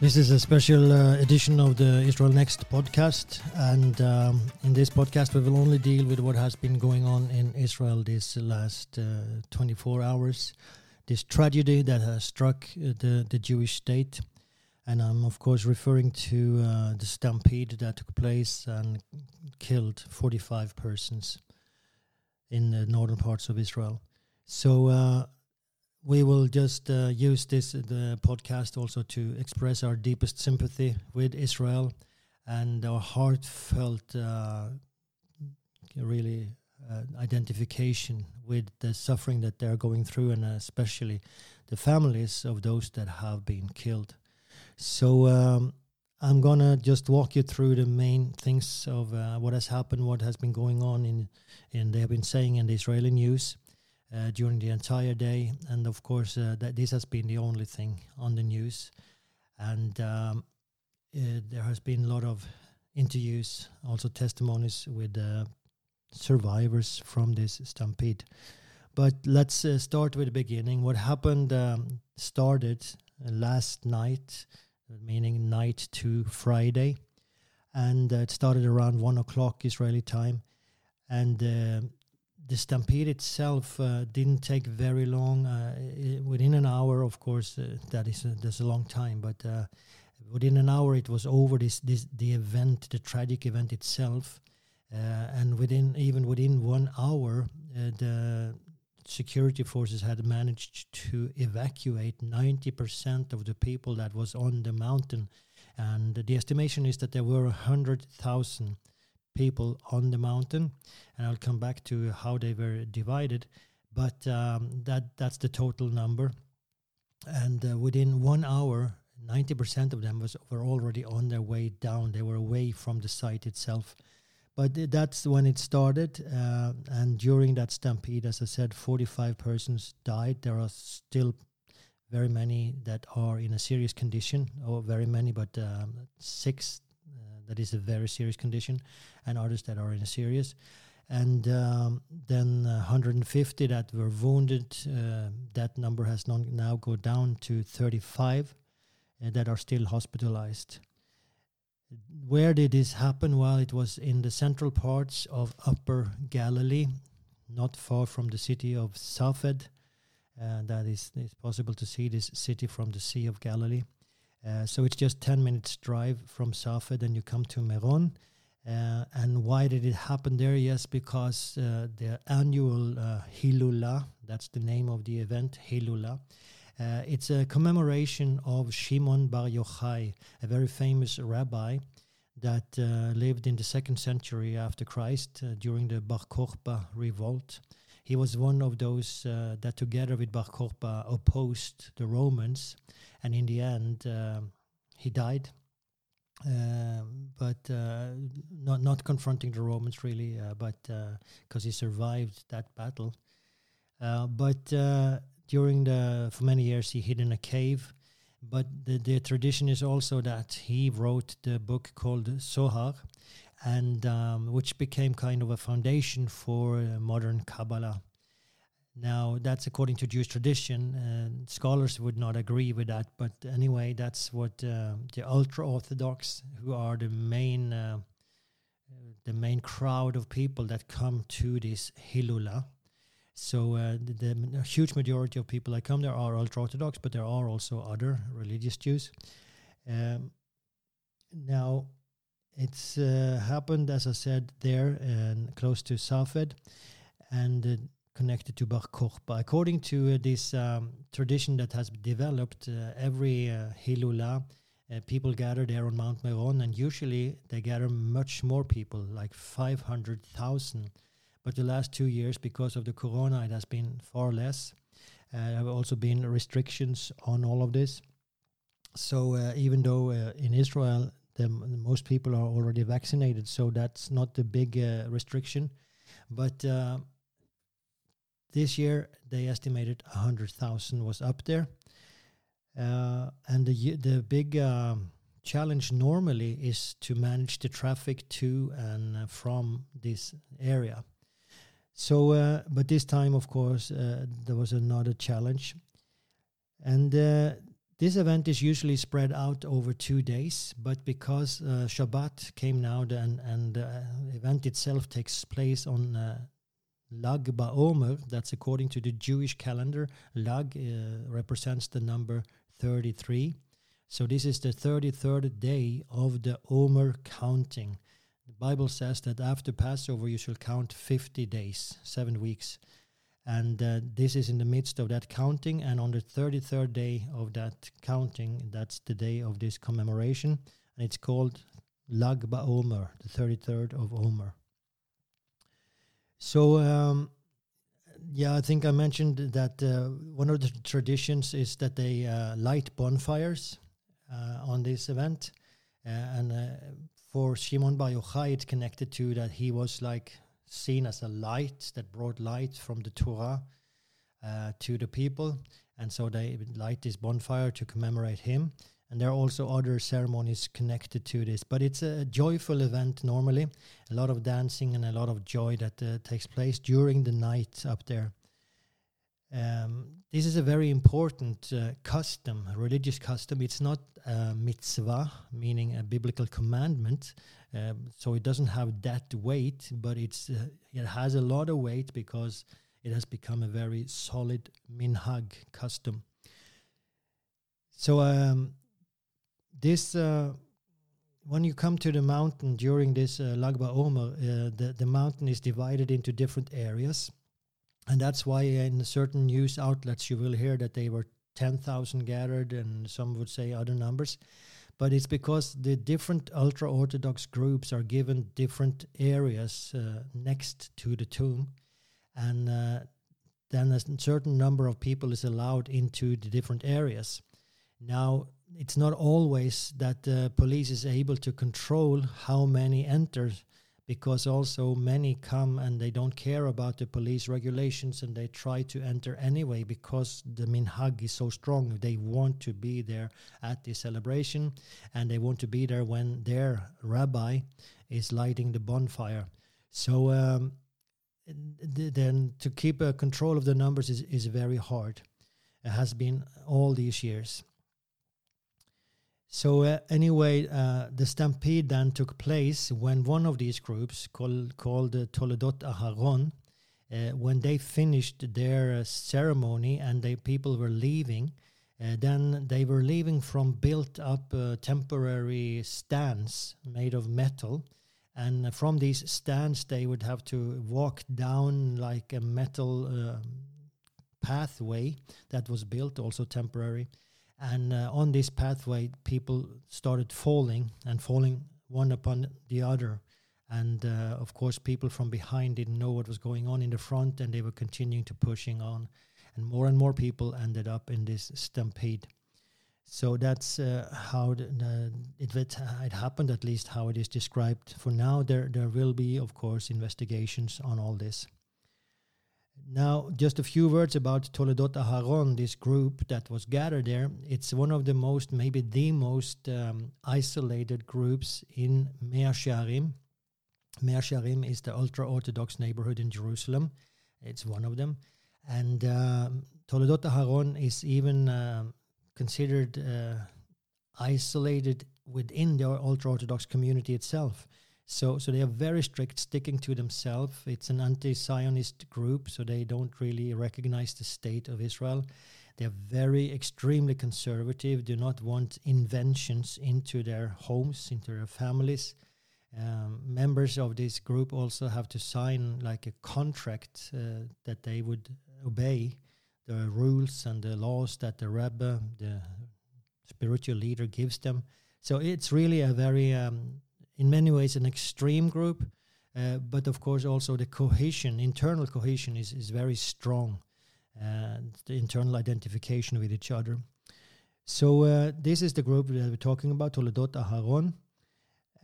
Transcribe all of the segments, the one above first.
This is a special uh, edition of the Israel Next podcast. And um, in this podcast, we will only deal with what has been going on in Israel this last uh, 24 hours, this tragedy that has struck uh, the, the Jewish state. And I'm, of course, referring to uh, the stampede that took place and killed 45 persons in the northern parts of Israel. So, uh, we will just uh, use this the podcast also to express our deepest sympathy with Israel and our heartfelt uh, really uh, identification with the suffering that they're going through and especially the families of those that have been killed. So um, i'm gonna just walk you through the main things of uh, what has happened what has been going on in and they have been saying in the israeli news uh, during the entire day. And of course, uh, that this has been the only thing on the news. And um, uh, there has been a lot of interviews, also testimonies with uh, survivors from this stampede. But let's uh, start with the beginning. What happened um, started last night, meaning night to Friday, and it started around one o'clock Israeli time, and the stampede itself uh, didn't take very long. Uh, it, within an hour, of course, uh, that is a, that's a long time. But uh, within an hour, it was over. This, this the event, the tragic event itself, uh, and within even within one hour, uh, the security forces had managed to evacuate ninety percent of the people that was on the mountain, and the estimation is that there were a hundred thousand people on the mountain, and I'll come back to how they were divided. But um, that that's the total number, and uh, within one hour, ninety percent of them was were already on their way down. They were away from the site itself. But that's when it started, uh, and during that stampede, as I said, forty-five persons died. There are still very many that are in a serious condition, or very many, but um, six that is a very serious condition, and others that are in a serious. And um, then uh, 150 that were wounded. Uh, that number has now go down to 35 uh, that are still hospitalized. Where did this happen? Well, it was in the central parts of Upper Galilee, not far from the city of Safed. Uh, that is, is possible to see this city from the Sea of Galilee. Uh, so it's just 10 minutes drive from Safed and you come to Meron. Uh, and why did it happen there? Yes, because uh, the annual uh, Hilula, that's the name of the event, Hilula, uh, it's a commemoration of Shimon Bar Yochai, a very famous rabbi that uh, lived in the second century after Christ during the Bar Kokhba revolt. He was one of those that, together with Bar Kokhba, opposed the Romans and in the end, um, he died. Um, but uh, not not confronting the Romans really, uh, but because uh, he survived that battle. Uh, but uh, during the for many years he hid in a cave. But the, the tradition is also that he wrote the book called Zohar, and um, which became kind of a foundation for modern Kabbalah. Now, that's according to Jewish tradition, and scholars would not agree with that. But anyway, that's what uh, the ultra Orthodox, who are the main, uh, the main crowd of people that come to this Hilula. So uh, the, the, huge majority of people that come there are ultra Orthodox, but there are also other religious Jews. Um, now, it's uh, happened, as I said, there and close to Safed, and connected to Bar Kokhba. According to uh, this um, tradition that has developed, uh, every uh, Hilula, uh, people gather there on Mount Meron, and usually they gather much more people, like 500,000. But the last two years, because of the corona, it has been far less. Uh, there have also been restrictions on all of this. So uh, even though uh, in Israel, the, most people are already vaccinated, so that's not the big restriction. But this year, they estimated 100,000 was up there. Uh, and the, the big um, challenge normally is to manage the traffic to and uh, from this area. So, uh, but this time, of course, uh, there was another challenge. And uh, This event is usually spread out over two days, but because uh, Shabbat came now and, and the uh, event itself takes place on uh, Lag Ba'omer, that's according to the Jewish calendar. Lag uh, represents the number 33. So this is the 33rd day of the Omer counting. The Bible says that after Passover you shall count 50 days, seven weeks. And uh, this is in the midst of that counting. And on the 33rd day of that counting, that's the day of this commemoration. And it's called Lag BaOmer, the 33rd of Omer. So, um, yeah, I think I mentioned that uh, one of the traditions is that they uh, light bonfires uh, on this event. Uh, and uh, for Shimon Bar Yochai, it's connected to that he was like seen as a light that brought light from the Torah uh, to the people. And so they light this bonfire to commemorate him. And there are also other ceremonies connected to this. But it's a joyful event normally. A lot of dancing and a lot of joy that uh, takes place during the night up there. Um, this is a very important uh, custom, religious custom. It's not a mitzvah, meaning a biblical commandment, um, so it doesn't have that weight, but it's uh, it has a lot of weight because it has become a very solid minhag custom. So um, this uh, when you come to the mountain during this uh, Lag BaOmer, uh, the the mountain is divided into different areas, and that's why in certain news outlets you will hear that they were ten thousand gathered, and some would say other numbers. But it's because the different ultra orthodox groups are given different areas uh, next to the tomb. And uh, then a certain number of people is allowed into the different areas. Now it's not always that the police is able to control how many enter because also many come and they don't care about the police regulations and they try to enter anyway because the minhag is so strong. They want to be there at the celebration and they want to be there when their rabbi is lighting the bonfire. So um, then to keep a control of the numbers is, is very hard. It has been all these years. So uh, anyway, uh, the stampede then took place when one of these groups, called called uh, Toledot Aharon, uh, when they finished their uh, ceremony and the people were leaving, uh, then they were leaving from built-up temporary stands made of metal, and from these stands they would have to walk down like a metal pathway that was built, also temporary and uh, on this pathway, people started falling and falling one upon the other. And uh, of course, people from behind didn't know what was going on in the front, and they were continuing to pushing on. And more and more people ended up in this stampede. So that's uh, how the, the, it, it happened, at least how it is described. For now, there there will be, of course, investigations on all this. Now, just a few words about Toledot Aharon, this group that was gathered there. It's one of the most, maybe the most um, isolated groups in Mea Shearim. Mea Shearim is the ultra Orthodox neighborhood in Jerusalem. It's one of them. And uh, Toledot Aharon is even uh, considered uh, isolated within the ultra Orthodox community itself. So, so they are very strict, sticking to themselves. It's an anti-Zionist group, so they don't really recognize the state of Israel. They are very extremely conservative. Do not want inventions into their homes, into their families. Um, members of this group also have to sign like a contract uh, that they would obey the rules and the laws that the Rebbe, the spiritual leader, gives them. So it's really a very um, in many ways an extreme group, uh, but of course also the cohesion, internal cohesion is, is very strong, and the internal identification with each other. So uh, this is the group that we're talking about, Toledot Aharon,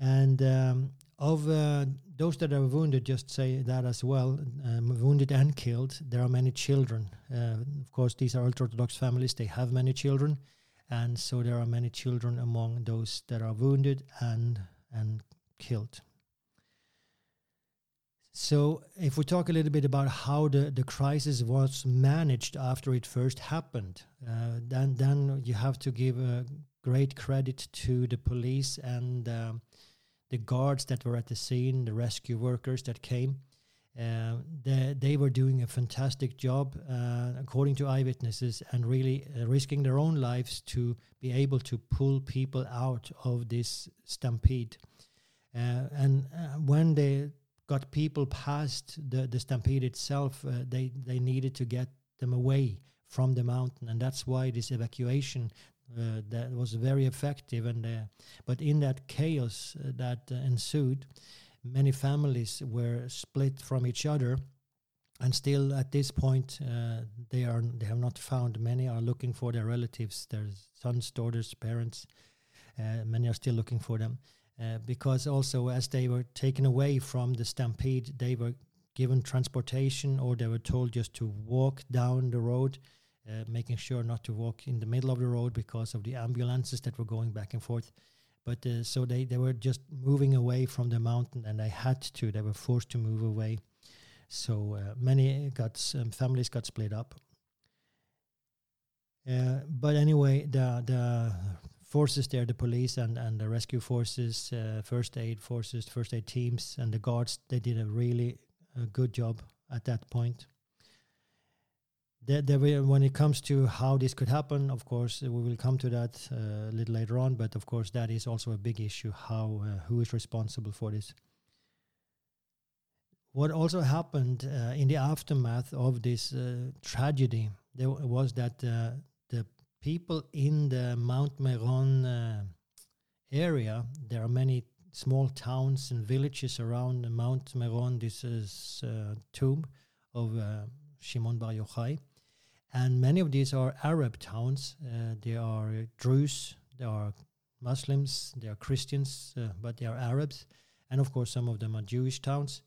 and um, of uh, those that are wounded, just say that as well, um, wounded and killed, there are many children. Uh, of course, these are ultra-Orthodox families; they have many children, and so there are many children among those that are wounded and and killed. So, if we talk a little bit about how the, the crisis was managed after it first happened, uh, then then you have to give a great credit to the police and um, the guards that were at the scene, the rescue workers that came. Uh, they, they were doing a fantastic job, uh, according to eyewitnesses, and really uh, risking their own lives to be able to pull people out of this stampede. Uh, and uh, when they got people past the, the stampede itself, they, they needed to get them away from the mountain. And that's why this evacuation uh, that was very effective. And uh, But in that chaos uh, that ensued, many families were split from each other. And still, at this point, they are they have not found. Many are looking for their relatives, their sons, daughters, parents. many are still looking for them. Uh, because also as they were taken away from the stampede, they were given transportation or they were told just to walk down the road, uh, making sure not to walk in the middle of the road because of the ambulances that were going back and forth. But uh, so they, they were just moving away from the mountain and they had to, they were forced to move away. So uh, many got, um, families got split up. Uh, but anyway, the the forces there, the police and, and the rescue forces, uh, first aid forces, first aid teams, and the guards, they did a really uh, good job at that point. When it comes to how this could happen, of course, we will come to that uh, a little later on. But of course, that is also a big issue: how uh, who is responsible for this? What also happened uh, in the aftermath of this uh, tragedy, there was that the people in the Mount Meron uh, area, there are many small towns and villages around Mount Meron. This is uh, tomb of uh, Shimon Bar Yochai. And many of these are Arab towns. Uh, they are Druze, they are Muslims, they are Christians, uh, but they are Arabs. And of course, some of them are Jewish towns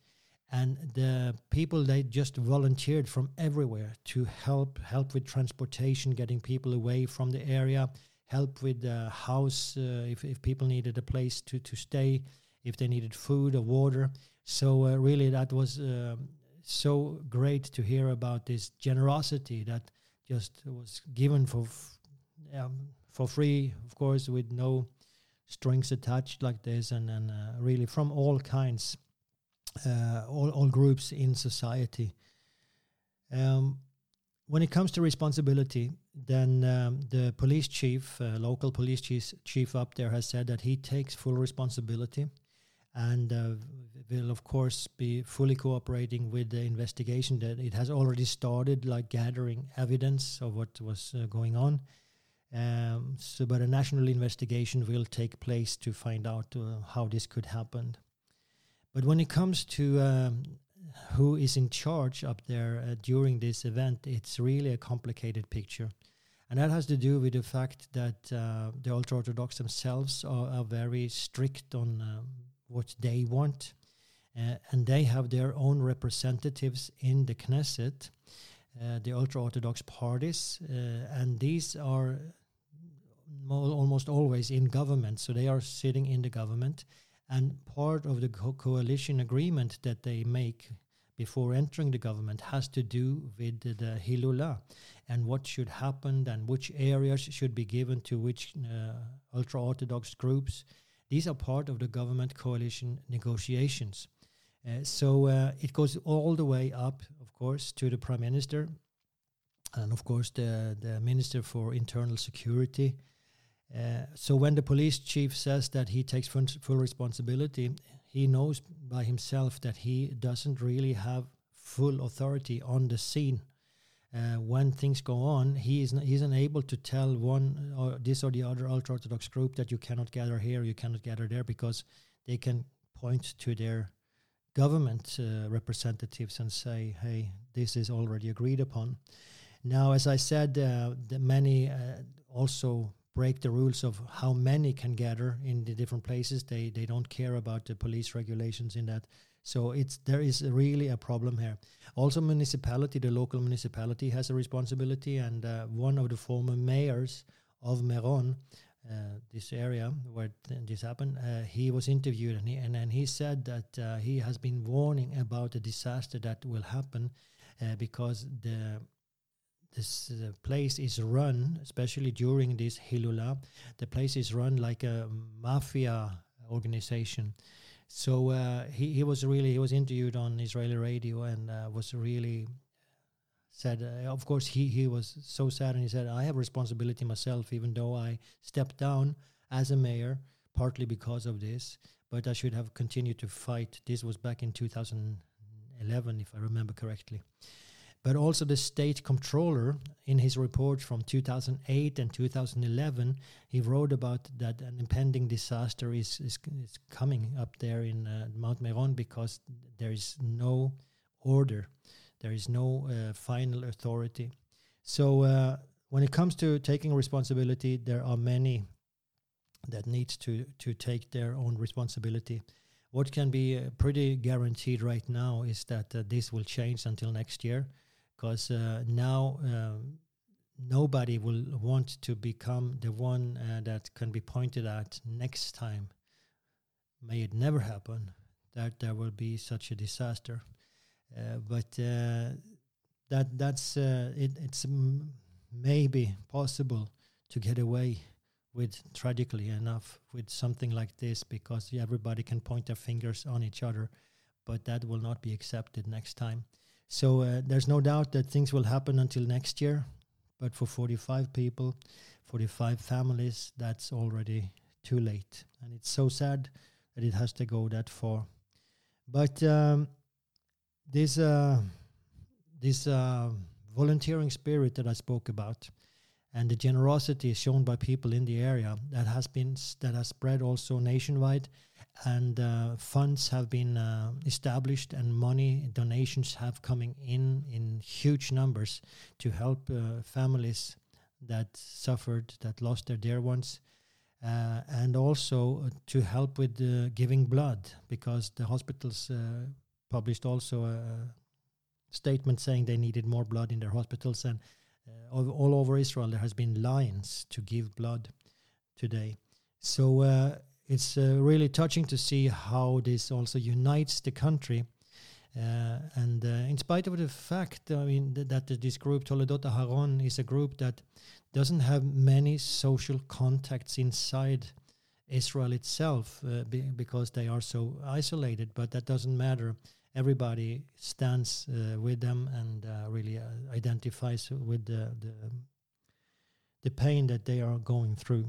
and the people they just volunteered from everywhere to help help with transportation getting people away from the area help with the house uh, if, if people needed a place to, to stay if they needed food or water so uh, really that was uh, so great to hear about this generosity that just was given for um, for free of course with no strings attached like this and, and uh, really from all kinds uh, all, all groups in society. Um, when it comes to responsibility, then um, the police chief, uh, local police chief, chief up there, has said that he takes full responsibility and uh, will, of course, be fully cooperating with the investigation. That it has already started, like gathering evidence of what was uh, going on. Um, so, but a national investigation will take place to find out uh, how this could happen. But when it comes to um, who is in charge up there uh, during this event, it's really a complicated picture. And that has to do with the fact that uh, the ultra Orthodox themselves are, are, very strict on um, what they want. Uh, and they have their own representatives in the Knesset, uh, the ultra Orthodox parties. Uh, and these are almost always in government. So they are sitting in the government and part of the co- coalition agreement that they make before entering the government has to do with the, the Hilula and what should happen and which areas should be given to which uh, ultra Orthodox groups. These are part of the government coalition negotiations. Uh, so uh, it goes all the way up, of course, to the prime minister and, of course, the, the minister for internal security uh, so when the police chief says that he takes full responsibility, he knows by himself that he doesn't really have full authority on the scene. Uh, when things go on, he is he's unable to tell one or this or the other ultra orthodox group that you cannot gather here, you cannot gather there, because they can point to their government uh, representatives and say, "Hey, this is already agreed upon." Now, as I said, uh, the many uh, also break the rules of how many can gather in the different places. They they don't care about the police regulations in that. So it's there is really a problem here. Also, municipality, the local municipality has a responsibility, and uh, one of the former mayors of Meron, uh, this area where th- this happened, uh, he was interviewed and he, and, and he said that uh, he has been warning about the disaster that will happen uh, because the this uh, place is run, especially during this Hilula, the place is run like a mafia organization. So uh, he he was really he was interviewed on Israeli radio and was really said, uh, of course, he, he was so sad and he said, I have responsibility myself, even though I stepped down as a mayor, partly because of this, but I should have continued to fight. This was back in 2011, if I remember correctly. But also, the state controller in his report from 2008 and 2011, he wrote about that an impending disaster is, is, is coming up there in uh, Mount Meron because there is no order there is no uh, final authority. So uh, when it comes to taking responsibility, there are many that needs to to take their own responsibility. What can be uh, pretty guaranteed right now is that uh, this will change until next year, because uh, now um, nobody will want to become the one uh, that can be pointed at next time. May it never happen that there will be such a disaster. Uh, but uh, that that's uh, it, it's m- maybe possible to get away with tragically enough with something like this because everybody can point their fingers on each other but that will not be accepted next time so uh, there's no doubt that things will happen until next year but for 45 people 45 families that's already too late. And it's so sad that it has to go that far. But um, this uh, this uh, volunteering spirit that I spoke about, and the generosity shown by people in the area that has been that has spread also nationwide, and uh, funds have been uh, established and money donations have coming in in huge numbers to help uh, families that suffered that lost their dear ones. Uh, and also to help with giving blood because the hospitals published also a statement saying they needed more blood in their hospitals and uh, all, all, over Israel there has been lines to give blood today. So uh, it's uh, really touching to see how this also unites the country. Uh, and uh, in spite of the fact, I mean, th- that this group Toledot Aharon is a group that doesn't have many social contacts inside Israel itself uh, be because they are so isolated, but that doesn't matter everybody stands uh, with them and uh, really identifies with the, the, the pain that they are going through.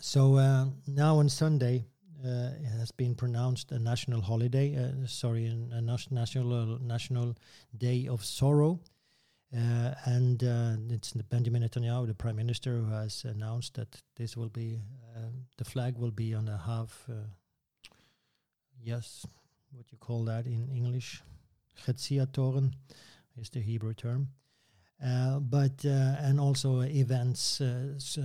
So uh, now on Sunday, uh, it has been pronounced a national holiday. Uh, sorry, a national national day of sorrow, and it's Benjamin Netanyahu, the prime minister, who has announced that this will be the flag will be on a half. yes, what you call that in English. Toren is the Hebrew term. Uh, but uh, and also events uh, so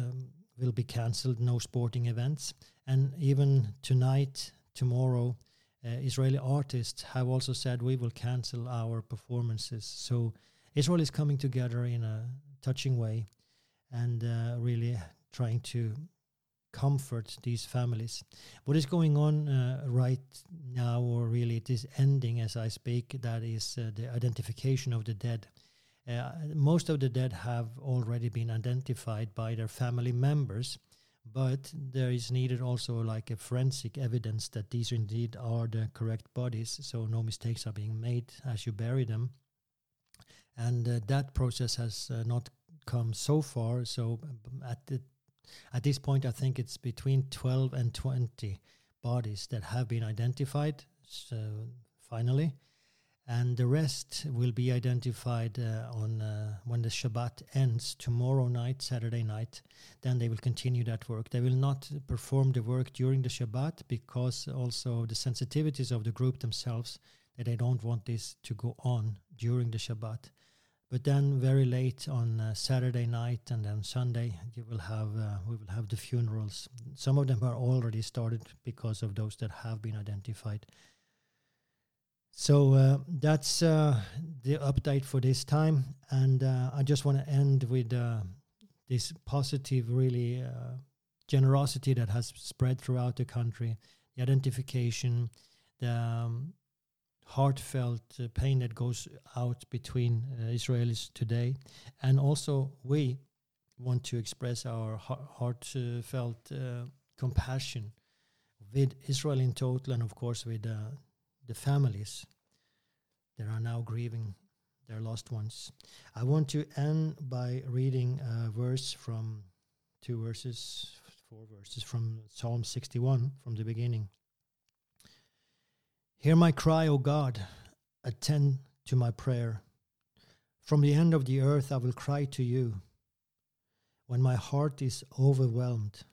will be cancelled. No sporting events, and even tonight, tomorrow, uh, Israeli artists have also said we will cancel our performances. So Israel is coming together in a touching way, and uh, really trying to comfort these families. What is going on uh, right now, or really it is ending as I speak, that is uh, the identification of the dead. Uh, most of the dead have already been identified by their family members, but there is needed also like a forensic evidence that these indeed are the correct bodies, so no mistakes are being made as you bury them. And uh, that process has uh, not come so far. So um, at the at this point, I think it's between 12 and 20 bodies that have been identified. So finally, and the rest will be identified uh, on uh, when the Shabbat ends tomorrow night, Saturday night. Then they will continue that work. They will not perform the work during the Shabbat because also the sensitivities of the group themselves that they don't want this to go on during the Shabbat. But then very late on uh, Saturday night and then Sunday, you will have uh, we will have the funerals. Some of them are already started because of those that have been identified. So uh, that's uh, the update for this time, and uh, I just want to end with uh, this positive, really generosity that has spread throughout the country, the identification, the um, heartfelt uh, pain that goes out between uh, Israelis today, and also we want to express our heartfelt uh, compassion with Israel in total, and of course with uh, the families that are now grieving their lost ones. I want to end by reading a verse from two verses, four verses from Psalm 61 from the beginning. Hear my cry, O God, attend to my prayer. From the end of the earth I will cry to you when my heart is overwhelmed.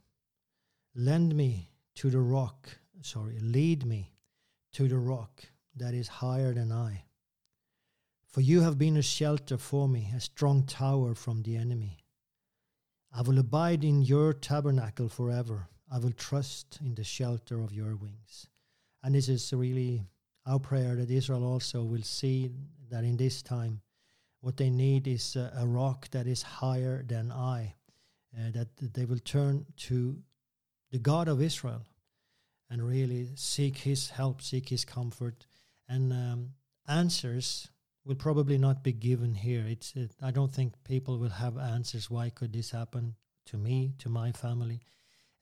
Lend me to the rock, sorry, lead me to the rock that is higher than I. For you have been a shelter for me, a strong tower from the enemy. I will abide in your tabernacle forever. I will trust in the shelter of your wings. And this is really our prayer that Israel also will see that in this time, what they need is a, a rock that is higher than I, uh, that they will turn to the God of Israel and really seek his help, seek his comfort, and um, answers will probably not be given here. It's it, I don't think people will have answers. Why could this happen to me, to my family?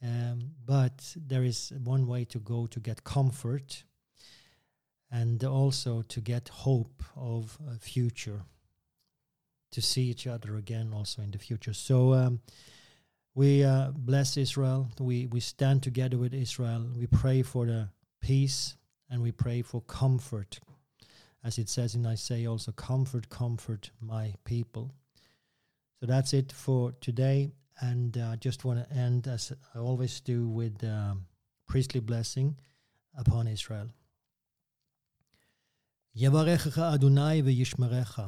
Um, but there is one way to go to get comfort, and also to get hope of a future, to see each other again also in the future. So. Um, we uh, bless Israel. We we stand together with Israel. We pray for the peace and we pray for comfort as it says in Isaiah also, comfort, comfort my people. So that's it for today. And I uh, just want to end, as I always do, with um, priestly blessing upon Israel. יברכך אדוני וישמרך,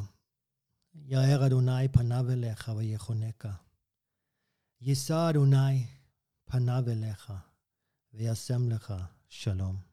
יאר אדוני פניו אליך ויחונקה. יישא אדוני פניו אליך וישם לך שלום.